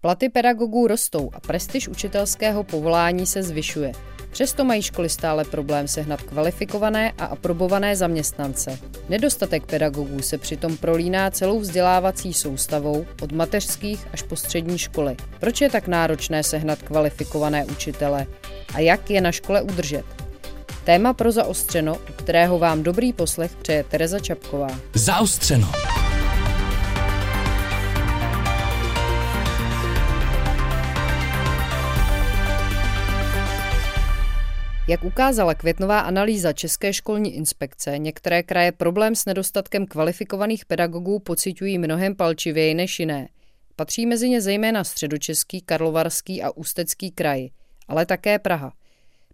Platy pedagogů rostou a prestiž učitelského povolání se zvyšuje. Přesto mají školy stále problém sehnat kvalifikované a aprobované zaměstnance. Nedostatek pedagogů se přitom prolíná celou vzdělávací soustavou od mateřských až po střední školy. Proč je tak náročné sehnat kvalifikované učitele a jak je na škole udržet? Téma pro zaostřeno, u kterého vám dobrý poslech přeje Tereza Čapková. Zaostřeno. Jak ukázala květnová analýza České školní inspekce, některé kraje problém s nedostatkem kvalifikovaných pedagogů pociťují mnohem palčivěji než jiné. Patří mezi ně zejména středočeský, karlovarský a ústecký kraj, ale také Praha.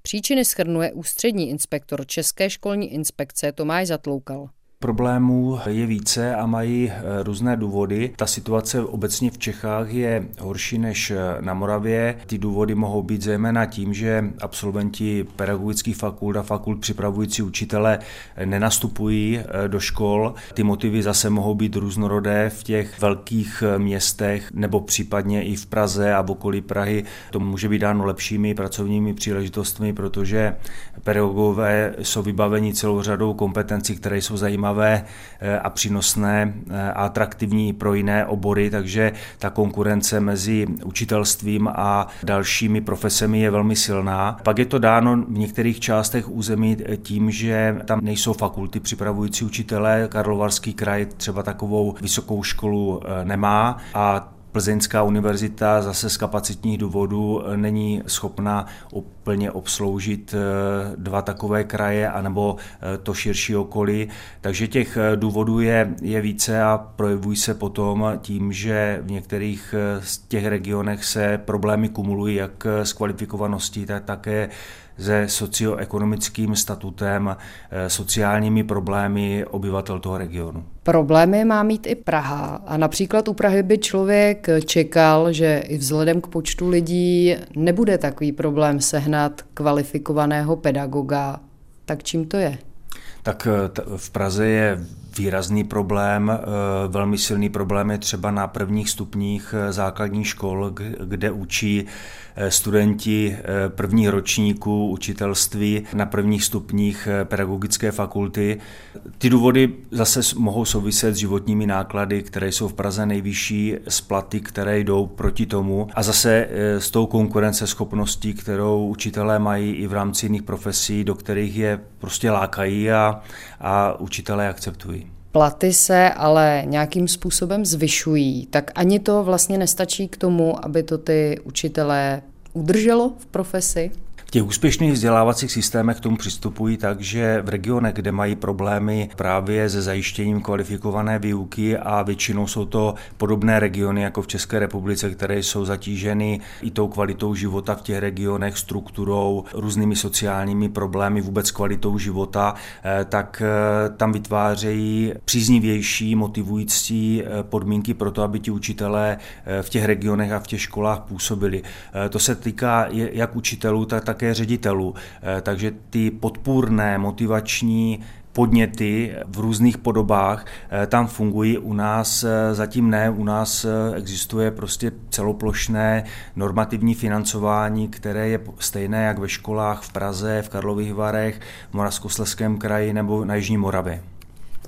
Příčiny schrnuje ústřední inspektor České školní inspekce Tomáš Zatloukal. Problémů je více a mají eh, různé důvody. Ta situace obecně v Čechách je horší než eh, na Moravě. Ty důvody mohou být zejména tím, že absolventi pedagogických fakult a fakult připravující učitele eh, nenastupují do škol. Ty motivy zase mohou být různorodé v těch velkých městech nebo případně i v Praze a v okolí Prahy. To může být dáno lepšími pracovními příležitostmi, protože pedagogové jsou vybaveni celou řadou kompetencí, které jsou zajímavé zajímavé eh, a přínosné eh, a atraktivní pro jiné obory, takže ta konkurence mezi učitelstvím a dalšími profesemi je velmi silná. Pak je to dáno v některých částech území tím, že tam nejsou fakulty připravující učitele. Karlovarský kraj třeba takovou vysokou školu eh, nemá a Plzeňská univerzita zase z kapacitních důvodů není schopna úplně obsloužit eh, dva takové kraje anebo eh, to širší okolí. Takže těch eh, důvodů je, je více a projevují se potom tím, že v některých z těch regionech se problémy kumulují jak s kvalifikovaností, tak také se socioekonomickým statutem, eh, sociálními problémy obyvatel toho regionu. Problémy má mít i Praha. A například u Prahy by člověk čekal, že i vzhledem k počtu lidí nebude takový problém sehnat kvalifikovaného pedagoga. Tak čím to je? Tak eh, v Praze je výrazný problém. Eh, velmi silný problém je třeba na prvních stupních základních škol, kde učí Eh, studenti eh, prvních ročníků učitelství na prvních stupních eh, pedagogické fakulty. Ty důvody zase mohou souviset s životními náklady, které jsou v Praze nejvyšší, s platy, které jdou proti tomu a zase s tou konkurenceschopností, kterou učitelé mají i v rámci jiných profesí, do kterých je prostě lákají a, a učitelé akceptují platy se ale nějakým způsobem zvyšují, tak ani to vlastně nestačí k tomu, aby to ty učitelé udrželo v profesi? Těch úspěšných vzdělávacích systémech k tomu přistupují tak, že v regionech, kde mají problémy právě se zajištěním kvalifikované výuky a většinou jsou to podobné regiony jako v České republice, které jsou zatíženy i tou kvalitou života v těch regionech, strukturou, různými sociálními problémy, vůbec kvalitou života, eh, tak eh, tam vytvářejí příznivější, motivující eh, podmínky pro to, aby ti učitelé v těch regionech a v těch školách působili. To se týká jak učitelů, tak také také ředitelů. Eh, takže ty podpůrné, motivační podněty v různých podobách eh, tam fungují. U nás eh, zatím ne, u nás existuje prostě celoplošné normativní financování, které je stejné jak ve školách v Praze, v Karlových Varech, v Moravskosleském kraji nebo na Jižní Moravě.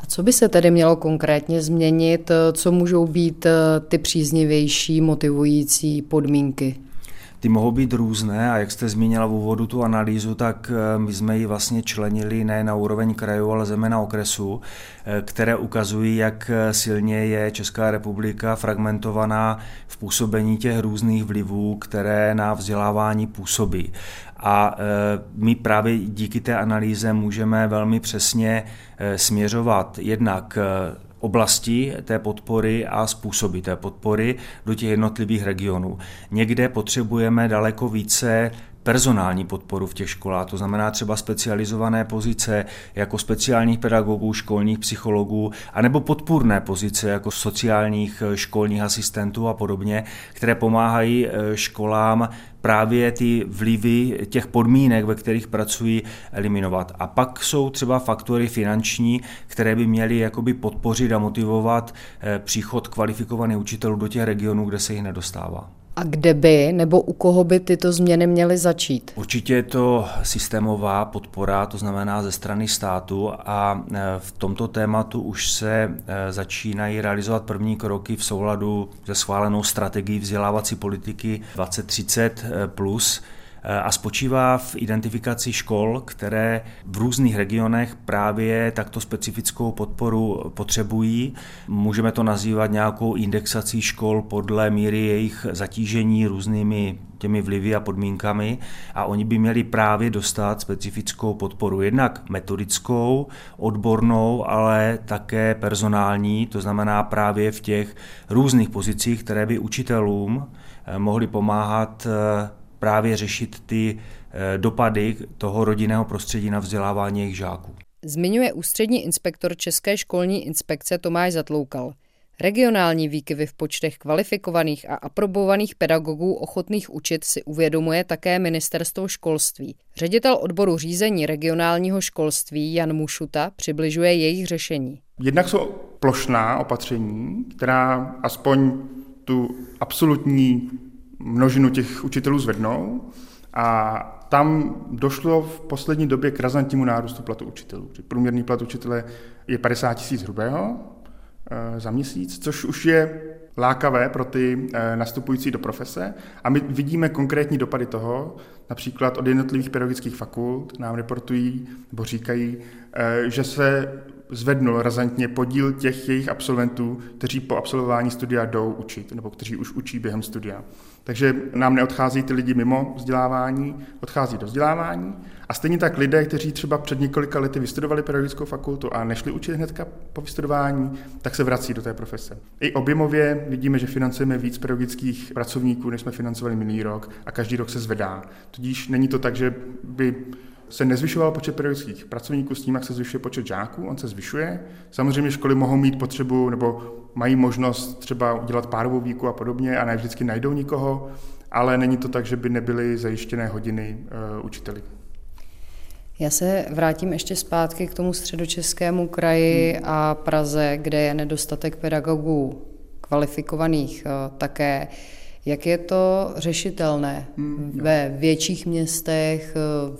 A co by se tedy mělo konkrétně změnit? Co můžou být ty příznivější, motivující podmínky? Ty mohou být různé a jak jste zmínila v úvodu tu analýzu, tak eh, my jsme ji vlastně členili ne na úroveň krajů, ale zejména okresu, eh, které ukazují, jak eh, silně je Česká republika fragmentovaná v působení těch různých vlivů, které na vzdělávání působí. A my právě díky té analýze můžeme velmi přesně směřovat jednak oblasti té podpory a způsoby té podpory do těch jednotlivých regionů. Někde potřebujeme daleko více personální podporu v těch školách, to znamená třeba specializované pozice jako speciálních pedagogů, školních psychologů, anebo podpůrné pozice jako sociálních eh, školních asistentů a podobně, které pomáhají eh, školám právě ty vlivy těch podmínek, ve kterých pracují, eliminovat. A pak jsou třeba faktory finanční, které by měly jakoby podpořit a motivovat eh, příchod kvalifikovaných učitelů do těch regionů, kde se jich nedostává. A kde by nebo u koho by tyto změny měly začít? Určitě je to systémová podpora, to znamená ze strany státu a e, v tomto tématu už se e, začínají realizovat první kroky v souladu se schválenou strategií vzdělávací politiky 2030+, plus, a spočívá v identifikaci škol, které v různých regionech právě takto specifickou podporu potřebují. Můžeme to nazývat nějakou indexací škol podle míry jejich zatížení různými těmi vlivy a podmínkami a oni by měli právě dostat specifickou podporu, jednak metodickou, odbornou, ale také personální, to znamená právě v těch různých pozicích, které by učitelům eh, mohly pomáhat eh, právě řešit ty eh, dopady toho rodinného prostředí na vzdělávání jejich žáků. Zmiňuje ústřední inspektor České školní inspekce Tomáš Zatloukal. Regionální výkyvy v počtech kvalifikovaných a aprobovaných pedagogů ochotných učit si uvědomuje také ministerstvo školství. Ředitel odboru řízení regionálního školství Jan Mušuta přibližuje jejich řešení. Jednak jsou plošná opatření, která aspoň tu absolutní množinu těch učitelů zvednou a tam došlo v poslední době k razantnímu nárůstu platu učitelů. Průměrný plat učitele je 50 tisíc hrubého eh, za měsíc, což už je lákavé pro ty eh, nastupující do profese. A my vidíme konkrétní dopady toho, například od jednotlivých pedagogických fakult nám reportují nebo říkají, eh, že se zvednul razantně podíl těch jejich absolventů, kteří po absolvování studia jdou učit, nebo kteří už učí během studia. Takže nám neodchází ty lidi mimo vzdělávání, odchází do vzdělávání. A stejně tak lidé, kteří třeba před několika lety vystudovali pedagogickou fakultu a nešli učit hnedka po vystudování, tak se vrací do té profese. I objemově vidíme, že financujeme víc pedagogických pracovníků, než jsme financovali minulý rok a každý rok se zvedá. Tudíž není to tak, že by se nezvyšoval počet pedagogických pracovníků s tím, jak se zvyšuje počet žáků, on se zvyšuje. Samozřejmě školy mohou mít potřebu nebo mají možnost třeba udělat párovou výuku a podobně a ne vždycky najdou nikoho, ale není to tak, že by nebyly zajištěné hodiny uh, učiteli. Já se vrátím ještě zpátky k tomu středočeskému kraji hmm. a Praze, kde je nedostatek pedagogů kvalifikovaných uh, také. Jak je to řešitelné hmm, ve větších městech, uh,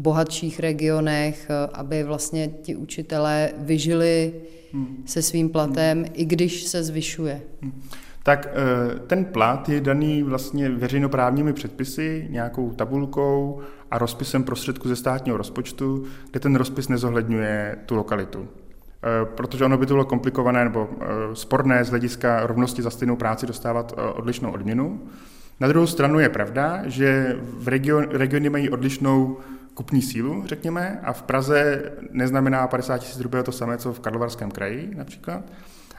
bohatších regionech, eh, aby vlastně ti učitelé vyžili hmm. se svým platem, hmm. i když se zvyšuje. Hmm. Tak eh, ten plat je daný vlastně veřejnoprávními předpisy, nějakou tabulkou a rozpisem prostředku ze státního rozpočtu, kde ten rozpis nezohledňuje tu lokalitu. Eh, protože ono by to bylo komplikované nebo sporné z hlediska rovnosti za stejnou práci dostávat odlišnou odměnu. Na druhou stranu je pravda, že v region, regiony mají odlišnou kupní sílu, řekněme, a v Praze neznamená 50 tisíc hrubého to samé, co v Karlovarském kraji například.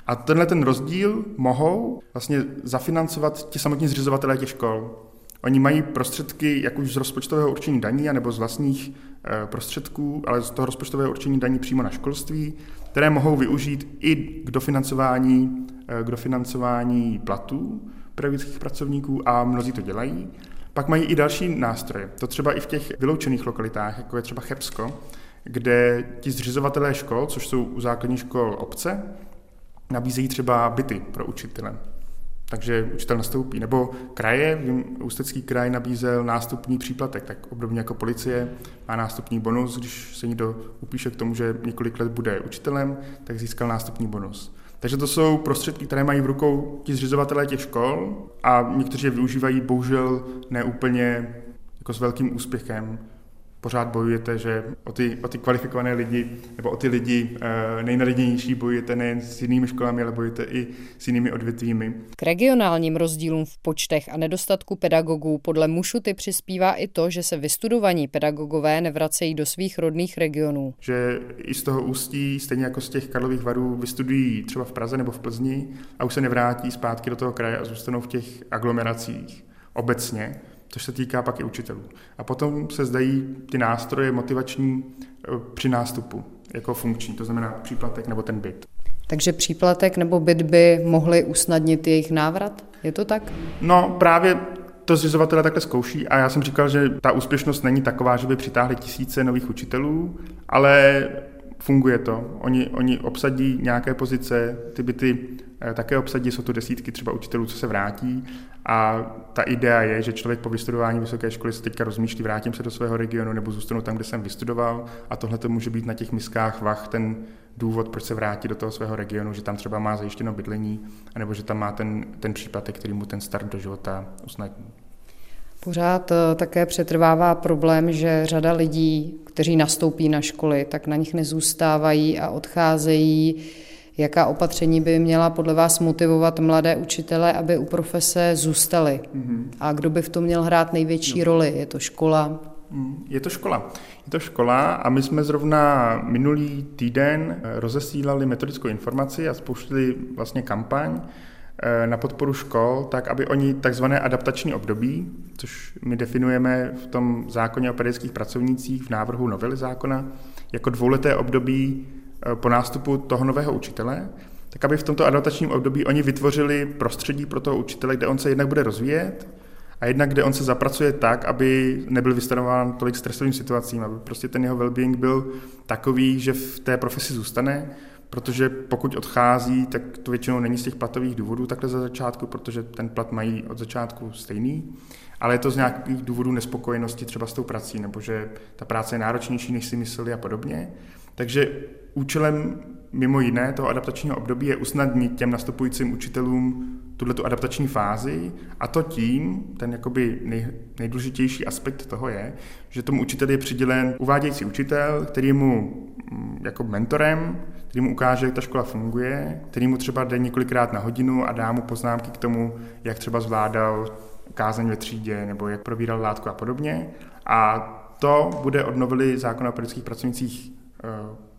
A tenhle ten rozdíl mohou vlastně zafinancovat ti samotní zřizovatelé těch škol. Oni mají prostředky, jak už z rozpočtového určení daní, nebo z vlastních eh, prostředků, ale z toho rozpočtového určení daní přímo na školství, které mohou využít i k dofinancování, eh, k dofinancování platů pedagogických pracovníků a mnozí to dělají. Pak mají i další nástroje. To třeba i v těch vyloučených lokalitách, jako je třeba Chebsko, kde ti zřizovatelé škol, což jsou u základních škol obce, nabízejí třeba byty pro učitele. Takže učitel nastoupí. Nebo kraje, vím, Ústecký kraj nabízel nástupní příplatek, tak obdobně jako policie má nástupní bonus, když se někdo upíše k tomu, že několik let bude učitelem, tak získal nástupní bonus. Takže to jsou prostředky, které mají v rukou ti zřizovatelé těch škol a někteří je využívají bohužel neúplně jako s velkým úspěchem pořád bojujete, že o ty, o ty kvalifikované lidi nebo o ty lidi e, nejnadějnější bojujete nejen s jinými školami, ale bojujete i s jinými odvětvími. K regionálním rozdílům v počtech a nedostatku pedagogů podle Mušuty přispívá i to, že se vystudovaní pedagogové nevracejí do svých rodných regionů. Že i z toho ústí, stejně jako z těch Karlových varů, vystudují třeba v Praze nebo v Plzni a už se nevrátí zpátky do toho kraje a zůstanou v těch aglomeracích obecně což se týká pak i učitelů. A potom se zdají ty nástroje motivační eh, při nástupu jako funkční, to znamená příplatek nebo ten byt. Takže příplatek nebo byt by mohli usnadnit jejich návrat? Je to tak? No právě to zřizovatele takhle zkouší a já jsem říkal, že ta úspěšnost není taková, že by přitáhli tisíce nových učitelů, ale funguje to. Oni, oni obsadí nějaké pozice, ty byty také obsadí, jsou to desítky třeba učitelů, co se vrátí a ta idea je, že člověk po vystudování vysoké školy se teďka rozmýšlí, vrátím se do svého regionu nebo zůstanu tam, kde jsem vystudoval a tohle to může být na těch miskách vach ten důvod, proč se vrátí do toho svého regionu, že tam třeba má zajištěno bydlení, anebo že tam má ten, ten příplatek, který mu ten start do života usnadní. Pořád eh, také přetrvává problém, že řada lidí, kteří nastoupí na školy, tak na nich nezůstávají a odcházejí. Jaká opatření by měla podle vás motivovat mladé učitele, aby u profese zůstali? Mm-hmm. A kdo by v tom měl hrát největší no. roli? Je to škola? Mm, je to škola. Je to škola a my jsme zrovna minulý týden eh, rozesílali metodickou informaci a spouštili vlastně kampaň, Eh, na podporu škol, tak aby oni takzvané adaptační období, což my definujeme v tom zákoně o pedagogických pracovnících v návrhu novely zákona, jako dvouleté období po nástupu toho nového učitele, tak aby v tomto adaptačním období oni vytvořili prostředí pro toho učitele, kde on se jednak bude rozvíjet a jednak kde on se zapracuje tak, aby nebyl vystavován tolik stresovým situacím, aby prostě ten jeho well-being byl takový, že v té profesi zůstane, protože pokud odchází, tak to většinou není z těch platových důvodů takhle za začátku, protože ten plat mají od začátku stejný, ale je to z nějakých důvodů nespokojenosti třeba s tou prací, nebo že ta práce je náročnější, než si mysleli a podobně. Takže účelem mimo jiné toho adaptačního období je usnadnit těm nastupujícím učitelům tuhle tu adaptační fázi a to tím, ten jakoby nej, nejdůležitější aspekt toho je, že tomu učiteli je přidělen uvádějící učitel, který mu mm, jako mentorem, který mu ukáže, jak ta škola funguje, který mu třeba jde několikrát na hodinu a dá mu poznámky k tomu, jak třeba zvládal kázeň ve třídě nebo jak probíral látku a podobně. A to bude od novely zákona o pedagogických pracovnicích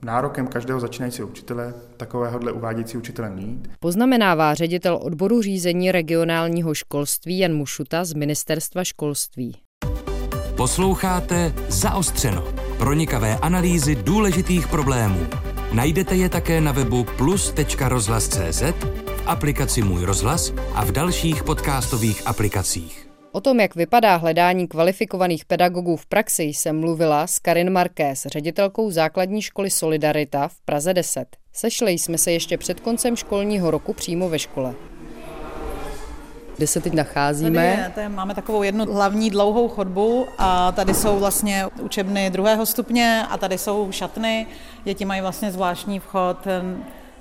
nárokem každého začínajícího učitele takovéhohle uvádějící učitele mít. Poznamenává ředitel odboru řízení regionálního školství Jan Mušuta z Ministerstva školství. Posloucháte Zaostřeno. Pronikavé analýzy důležitých problémů. Najdete je také na webu plus.rozhlas.cz, v aplikaci Můj rozhlas a v dalších podcastových aplikacích. O tom, jak vypadá hledání kvalifikovaných pedagogů v praxi, jsem mluvila s Karin Marquez, ředitelkou základní školy Solidarita v Praze 10. Sešli jsme se ještě před koncem školního roku přímo ve škole. Kde se teď nacházíme? Tady, je, tady máme takovou jednu hlavní dlouhou chodbu a tady jsou vlastně učebny druhého stupně a tady jsou šatny. Děti mají vlastně zvláštní vchod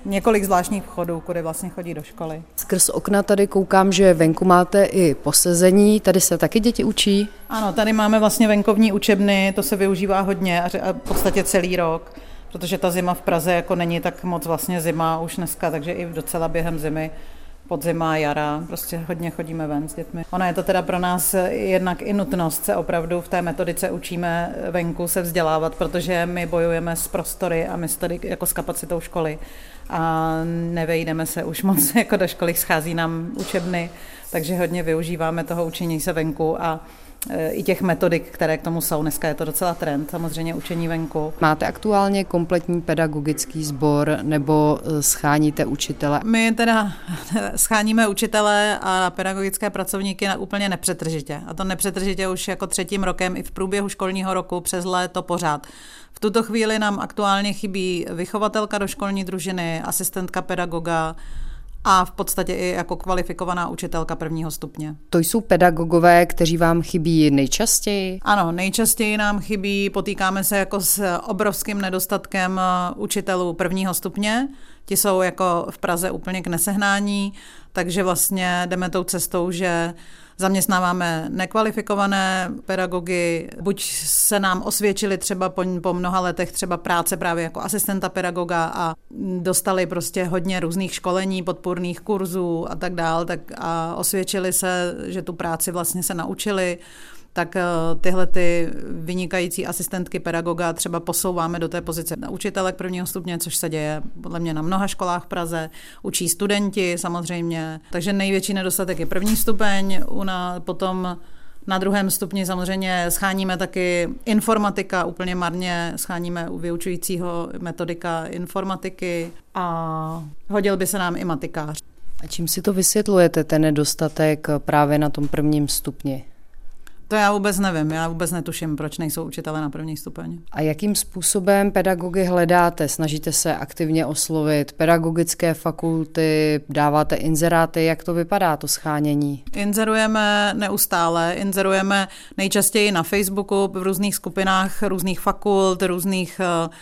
několik zvláštních vchodů, kudy vlastně chodí do školy. Skrz okna tady koukám, že venku máte i posezení, tady se taky děti učí? Ano, tady máme vlastně venkovní učebny, to se využívá hodně a v podstatě celý rok, protože ta zima v Praze jako není tak moc vlastně zima už dneska, takže i docela během zimy podzima, jara, prostě hodně chodíme ven s dětmi. Ono je to teda pro nás jednak i nutnost se opravdu v té metodice učíme venku se vzdělávat, protože my bojujeme s prostory a my tady jako s kapacitou školy a nevejdeme se už moc jako do školy, schází nám učebny, takže hodně využíváme toho učení se venku a i těch metodik, které k tomu jsou. Dneska je to docela trend, samozřejmě učení venku. Máte aktuálně kompletní pedagogický sbor nebo e, scháníte učitele? My teda scháníme učitele a pedagogické pracovníky na úplně nepřetržitě. A to nepřetržitě už jako třetím rokem i v průběhu školního roku přes léto pořád. V tuto chvíli nám aktuálně chybí vychovatelka do školní družiny, asistentka pedagoga, a v podstatě i jako kvalifikovaná učitelka prvního stupně. To jsou pedagogové, kteří vám chybí nejčastěji? Ano, nejčastěji nám chybí, potýkáme se jako s obrovským nedostatkem uh, učitelů prvního stupně. Ti jsou jako v Praze úplně k nesehnání, takže vlastně jdeme tou cestou, že Zaměstnáváme nekvalifikované pedagogy, buď se nám osvědčili třeba po, po mnoha letech třeba práce právě jako asistenta pedagoga a dostali prostě hodně různých školení, podpůrných kurzů a tak dál, tak a osvědčili se, že tu práci vlastně se naučili tak eh, tyhle ty vynikající asistentky pedagoga třeba posouváme do té pozice učitelek prvního stupně, což se děje podle mě na mnoha školách v Praze. Učí studenti samozřejmě, takže největší nedostatek je první stupeň, una, potom na druhém stupni samozřejmě scháníme taky informatika, úplně marně scháníme u vyučujícího metodika informatiky a hodil by se nám i matikář. A čím si to vysvětlujete, ten nedostatek právě na tom prvním stupni? To já vůbec nevím, já vůbec netuším, proč nejsou učitele na první stupeň. A jakým způsobem pedagogy hledáte? Snažíte se aktivně oslovit pedagogické fakulty, dáváte inzeráty, jak to vypadá, to schánění? Inzerujeme neustále, inzerujeme nejčastěji na Facebooku, v různých skupinách různých fakult, různých uh,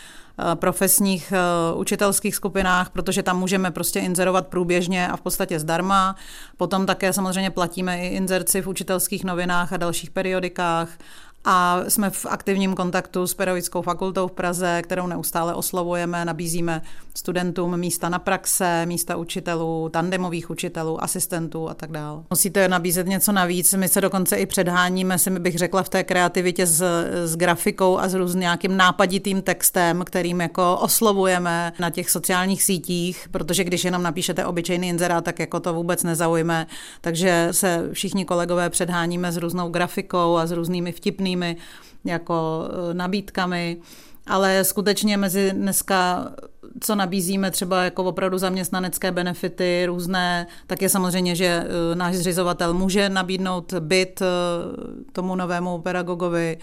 profesních eh, učitelských skupinách, protože tam můžeme prostě inzerovat průběžně a v podstatě zdarma. Potom také samozřejmě platíme i inzerci v učitelských novinách a dalších periodikách a jsme v aktivním kontaktu s Pedagogickou fakultou v Praze, kterou neustále oslovujeme, nabízíme studentům místa na praxe, místa učitelů, tandemových učitelů, asistentů a tak dále. Musíte nabízet něco navíc. My se dokonce i předháníme, si bych řekla, v té kreativitě s, s grafikou a s různým nějakým nápaditým textem, kterým jako oslovujeme na těch sociálních sítích, protože když jenom napíšete obyčejný inzerát, tak jako to vůbec nezaujme. Takže se všichni kolegové předháníme s různou grafikou a s různými vtipnými jako eh, nabídkami. Ale skutečně mezi dneska, co nabízíme třeba jako opravdu zaměstnanecké benefity různé, tak je samozřejmě, že eh, náš zřizovatel může nabídnout byt eh, tomu novému pedagogovi,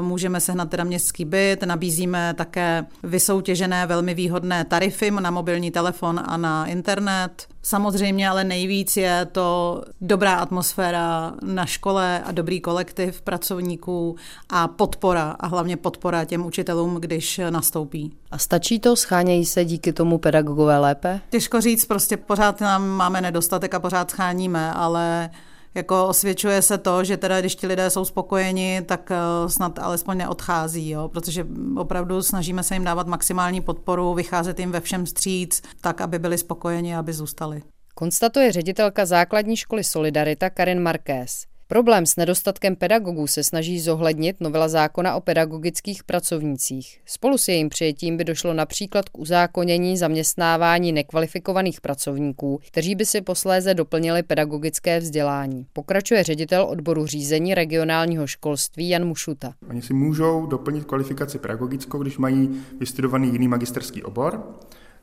můžeme sehnat teda městský byt, nabízíme také vysoutěžené velmi výhodné tarify na mobilní telefon a na internet. Samozřejmě ale nejvíc je to dobrá atmosféra na škole a dobrý kolektiv pracovníků a podpora a hlavně podpora těm učitelům, když nastoupí. A stačí to? Schánějí se díky tomu pedagogové lépe? Těžko říct, prostě pořád nám máme nedostatek a pořád scháníme, ale jako osvědčuje se to, že teda když ti lidé jsou spokojeni, tak eh, snad alespoň neodchází, jo? protože opravdu snažíme se jim dávat maximální podporu, vycházet jim ve všem stříc, tak, aby byli spokojeni, aby zůstali. Konstatuje ředitelka základní školy Solidarita Karin Marquez. Problém s nedostatkem pedagogů se snaží zohlednit novela zákona o pedagogických pracovnících. Spolu s jejím přijetím by došlo například k uzákonění zaměstnávání nekvalifikovaných pracovníků, kteří by si posléze doplnili pedagogické vzdělání. Pokračuje ředitel odboru řízení regionálního školství Jan Mušuta. Oni si můžou doplnit kvalifikaci pedagogickou, když mají vystudovaný jiný magisterský obor.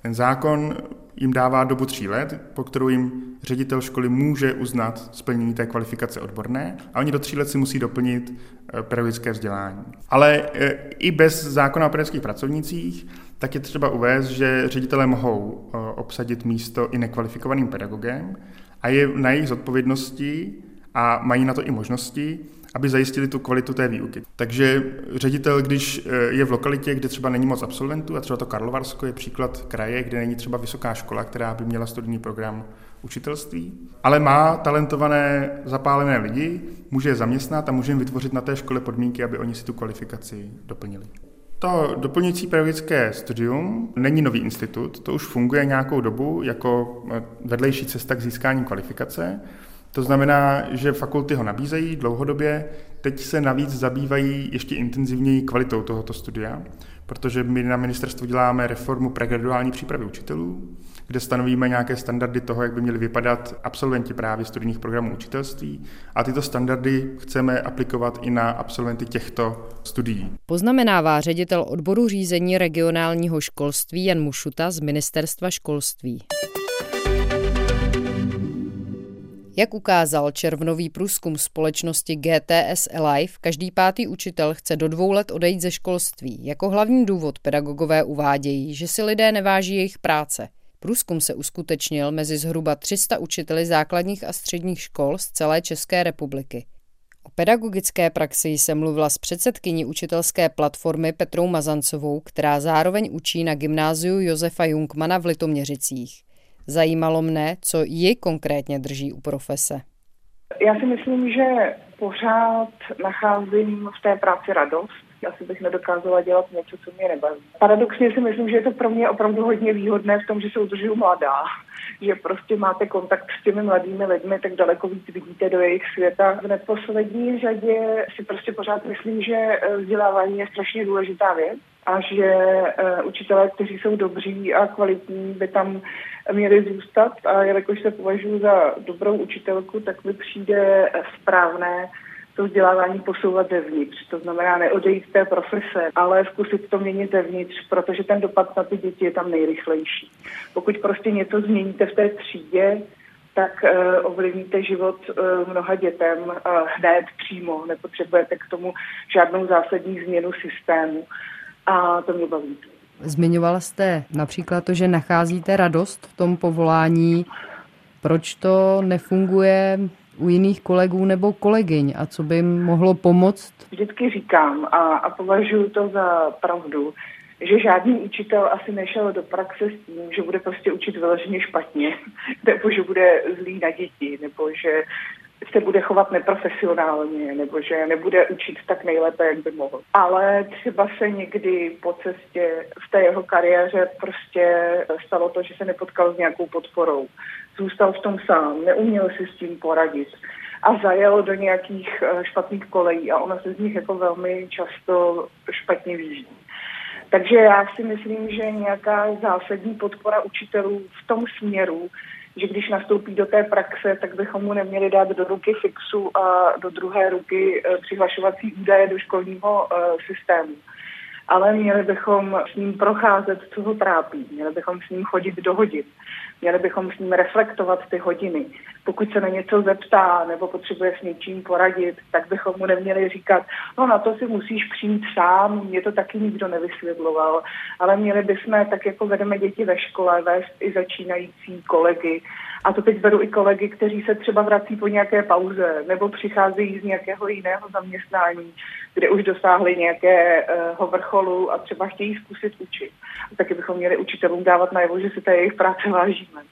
Ten zákon jim dává dobu tří let, po kterou jim ředitel školy může uznat splnění té kvalifikace odborné a oni do tří let si musí doplnit eh, pedagogické vzdělání. Ale eh, i bez zákona o pedagogických pracovnicích tak je třeba uvést, že ředitelé mohou eh, obsadit místo i nekvalifikovaným pedagogem a je na jejich zodpovědnosti a mají na to i možnosti, aby zajistili tu kvalitu té výuky. Takže ředitel, když eh, je v lokalitě, kde třeba není moc absolventů, a třeba to Karlovarsko je příklad kraje, kde není třeba vysoká škola, která by měla studijní program učitelství, ale má talentované, zapálené lidi, může je zaměstnat a může jim vytvořit na té škole podmínky, aby oni si tu kvalifikaci doplnili. To doplňující pedagogické studium není nový institut, to už funguje nějakou dobu jako eh, vedlejší cesta k získání kvalifikace. To znamená, že fakulty ho nabízejí dlouhodobě, teď se navíc zabývají ještě intenzivněji kvalitou tohoto studia, protože my na ministerstvu děláme reformu pregraduální přípravy učitelů, kde stanovíme nějaké standardy toho, jak by měli vypadat absolventi právě studijních programů učitelství a tyto standardy chceme aplikovat i na absolventy těchto studií. Poznamenává ředitel odboru řízení regionálního školství Jan Mušuta z Ministerstva školství. Jak ukázal červnový průzkum společnosti GTS Alive, každý pátý učitel chce do dvou let odejít ze školství. Jako hlavní důvod pedagogové uvádějí, že si lidé neváží jejich práce. Průzkum se uskutečnil mezi zhruba 300 učiteli základních a středních škol z celé České republiky. O pedagogické praxi jsem mluvila s předsedkyní učitelské platformy Petrou Mazancovou, která zároveň učí na gymnáziu Josefa Jungmana v Litoměřicích. Zajímalo mne, co ji konkrétně drží u profese. Já si myslím, že pořád nacházím v té práci radost. Asi bych nedokázala dělat něco, co mě nebaví. Paradoxně si myslím, že je to pro mě opravdu hodně výhodné v tom, že se udržuju mladá. Že prostě máte kontakt s těmi mladými lidmi, tak daleko víc vidíte do jejich světa. V neposlední řadě si prostě pořád myslím, že vzdělávání je strašně důležitá věc a že uh, učitelé, kteří jsou dobří a kvalitní, by tam měli zůstat a jelikož se považuji za dobrou učitelku, tak mi přijde správné to vzdělávání posouvat zevnitř. To znamená neodejít z té profese, ale zkusit to měnit zevnitř, protože ten dopad na ty děti je tam nejrychlejší. Pokud prostě něco změníte v té třídě, tak ovlivníte život mnoha dětem hned přímo. Nepotřebujete k tomu žádnou zásadní změnu systému. A to mě baví. Zmiňovala jste například to, že nacházíte radost v tom povolání. Proč to nefunguje u jiných kolegů nebo kolegyň a co by jim mohlo pomoct? Vždycky říkám a, a považuji to za pravdu, že žádný učitel asi nešel do praxe s tím, že bude prostě učit vyloženě špatně, nebo že bude zlý na děti, nebo že se bude chovat neprofesionálně nebo že nebude učit tak nejlépe, jak by mohl. Ale třeba se někdy po cestě v té jeho kariéře prostě stalo to, že se nepotkal s nějakou podporou. Zůstal v tom sám, neuměl si s tím poradit a zajel do nějakých eh, špatných kolejí a ona se z nich jako velmi často špatně výjíždí. Takže já si myslím, že nějaká zásadní podpora učitelů v tom směru, že když nastoupí do té praxe, tak bychom mu neměli dát do ruky fixu a do druhé ruky eh, přihlašovací údaje do školního eh, systému. Ale měli bychom s ním procházet, co ho trápí. Měli bychom s ním chodit do hodin. Měli bychom s ním reflektovat ty hodiny. Pokud se na něco zeptá nebo potřebuje s něčím poradit, tak bychom mu neměli říkat, no na to si musíš přijít sám, mě to taky nikdo nevysvětloval. Ale měli bychom, tak jako vedeme děti ve škole, vést i začínající kolegy. A to teď beru i kolegy, kteří se třeba vrací po nějaké pauze nebo přicházejí z nějakého jiného zaměstnání, kde už dosáhli nějakého vrcholu a třeba chtějí zkusit učit. A taky bychom měli učitelům dávat najevo, že si té jejich práce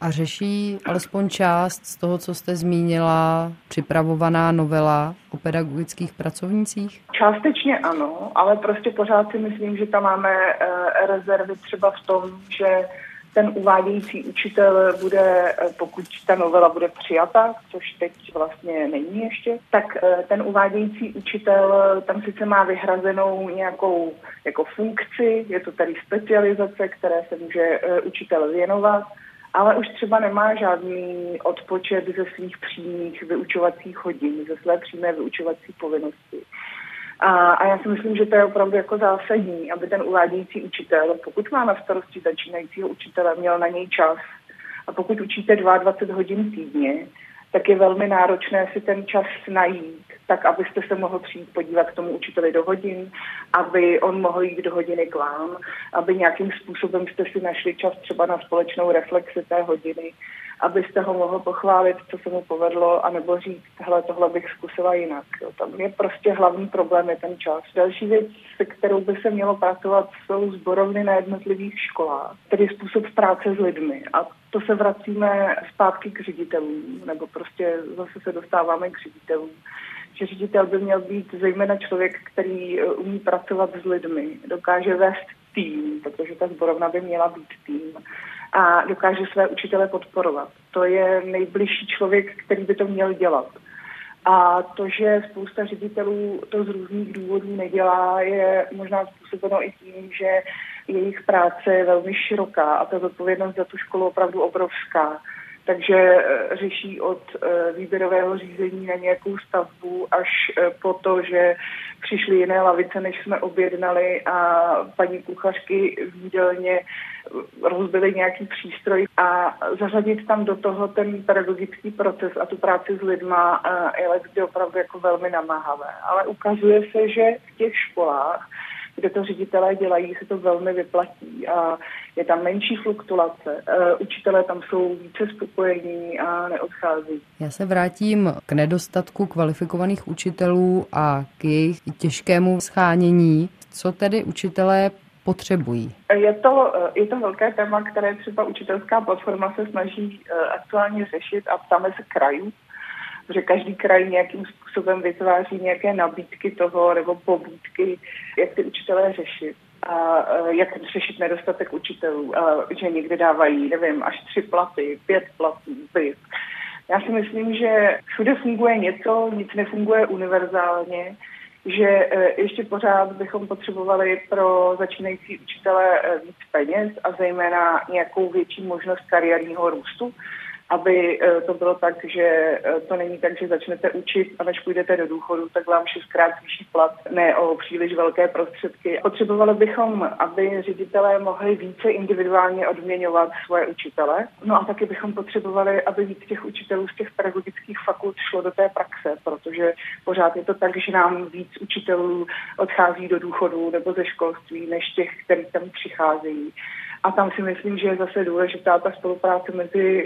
A řeší alespoň část z toho, co jste zmínila, připravovaná novela o pedagogických pracovnících? Částečně ano, ale prostě pořád si myslím, že tam máme eh, rezervy třeba v tom, že ten uvádějící učitel bude, eh, pokud ta novela bude přijata, což teď vlastně není ještě, tak eh, ten uvádějící učitel tam sice má vyhrazenou nějakou jako funkci, je to tady specializace, které se může učitel věnovat, ale už třeba nemá žádný odpočet ze svých přímých vyučovacích hodin, ze své přímé vyučovací povinnosti. A, a já si myslím, že to je opravdu jako zásadní, aby ten uvádějící učitel, pokud má na starosti začínajícího učitele, měl na něj čas. A pokud učíte 22 hodin týdně, tak je velmi náročné si ten čas najít, tak abyste se mohl přijít podívat k tomu učiteli do hodin, aby on mohl jít do hodiny k vám, aby nějakým způsobem jste si našli čas třeba na společnou reflexi té hodiny abyste ho mohl pochválit, co se mu povedlo, anebo říct, hele, tohle bych zkusila jinak. Jo. Tam je prostě hlavní problém, je ten čas. Další věc, se kterou by se mělo pracovat, jsou zborovny na jednotlivých školách, tedy způsob práce s lidmi. A to se vracíme zpátky k ředitelům, nebo prostě zase se dostáváme k ředitelům že ředitel by měl být zejména člověk, který uh, umí pracovat s lidmi, dokáže vést tým, protože ta zborovna by měla být tým a dokáže své učitele podporovat. To je nejbližší člověk, který by to měl dělat. A to, že spousta ředitelů to z různých důvodů nedělá, je možná způsobeno i tím, že jejich práce je velmi široká a ta zodpovědnost za tu školu opravdu obrovská takže eh, řeší od eh, výběrového řízení na nějakou stavbu až eh, po to, že přišly jiné lavice, než jsme objednali a paní kuchařky v jídelně rozbili nějaký přístroj a zařadit tam do toho ten pedagogický proces a tu práci s lidma je opravdu jako velmi namáhavé. Ale ukazuje se, že v těch školách kde to ředitelé dělají, se to velmi vyplatí a je tam menší fluktuace. E, učitelé tam jsou více spokojení a neodchází. Já se vrátím k nedostatku kvalifikovaných učitelů a k jejich těžkému schánění. Co tedy učitelé potřebují? Je to, je to velké téma, které třeba učitelská platforma se snaží e, aktuálně řešit a ptáme se krajů, že každý kraj nějakým způsobem vytváří nějaké nabídky toho nebo pobídky, jak ty učitelé řešit a jak řešit nedostatek učitelů, a že někdy dávají, nevím, až tři platy, pět platů, byt. Já si myslím, že všude funguje něco, nic nefunguje univerzálně, že e, ještě pořád bychom potřebovali pro začínající učitele e, víc peněz a zejména nějakou větší možnost kariérního růstu aby eh, to bylo tak, že eh, to není tak, že začnete učit a než půjdete do důchodu, tak vám šestkrát zvýší plat, ne o příliš velké prostředky. Potřebovali bychom, aby ředitelé mohli více individuálně odměňovat svoje učitele. No a taky bychom potřebovali, aby víc těch učitelů z těch pedagogických fakult šlo do té praxe, protože pořád je to tak, že nám víc učitelů odchází do důchodu nebo ze školství, než těch, kteří tam přicházejí. A tam si myslím, že je zase důležitá ta spolupráce mezi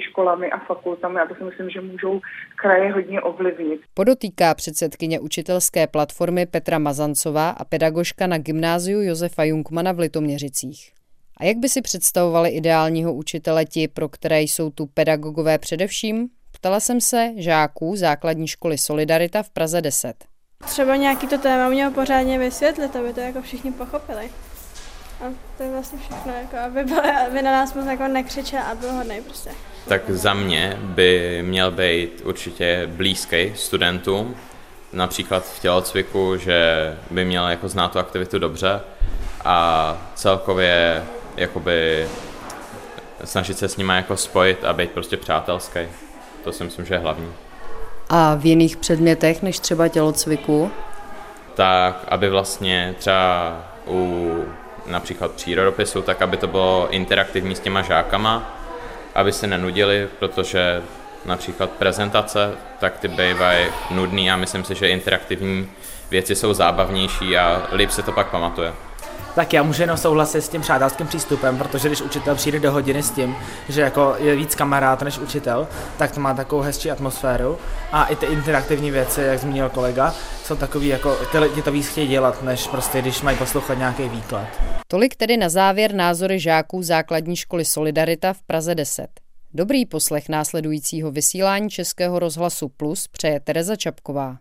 školami a fakultami a to si myslím, že můžou kraje hodně ovlivnit. Podotýká předsedkyně učitelské platformy Petra Mazancová a pedagožka na gymnáziu Josefa Junkmana v Litoměřicích. A jak by si představovali ideálního učitele ti, pro které jsou tu pedagogové především? Ptala jsem se žáků základní školy Solidarita v Praze 10. Třeba nějaký to téma měl pořádně vysvětlit, aby to jako všichni pochopili. A to je vlastně všechno, jako aby, byl, aby na nás moc jako nekřičel a byl hodnej prostě. Tak za mě by měl být určitě blízký studentům, například v tělocviku, že by měl jako znát tu aktivitu dobře a celkově jakoby snažit se s nimi jako spojit a být prostě přátelský. To si myslím, že je hlavní. A v jiných předmětech než třeba tělocviku? Tak, aby vlastně třeba u například přírodopisu, tak aby to bylo interaktivní s těma žákama, aby se nenudili, protože například prezentace, tak ty bývají nudný a myslím si, že interaktivní věci jsou zábavnější a líp se to pak pamatuje tak já můžu jenom souhlasit s tím přátelským přístupem, protože když učitel přijde do hodiny s tím, že jako je víc kamarád než učitel, tak to má takovou hezčí atmosféru a i ty interaktivní věci, jak zmínil kolega, jsou takový jako, ty lidi to víc chtějí dělat, než prostě když mají poslouchat nějaký výklad. Tolik tedy na závěr názory žáků základní školy Solidarita v Praze 10. Dobrý poslech následujícího vysílání Českého rozhlasu Plus přeje Tereza Čapková.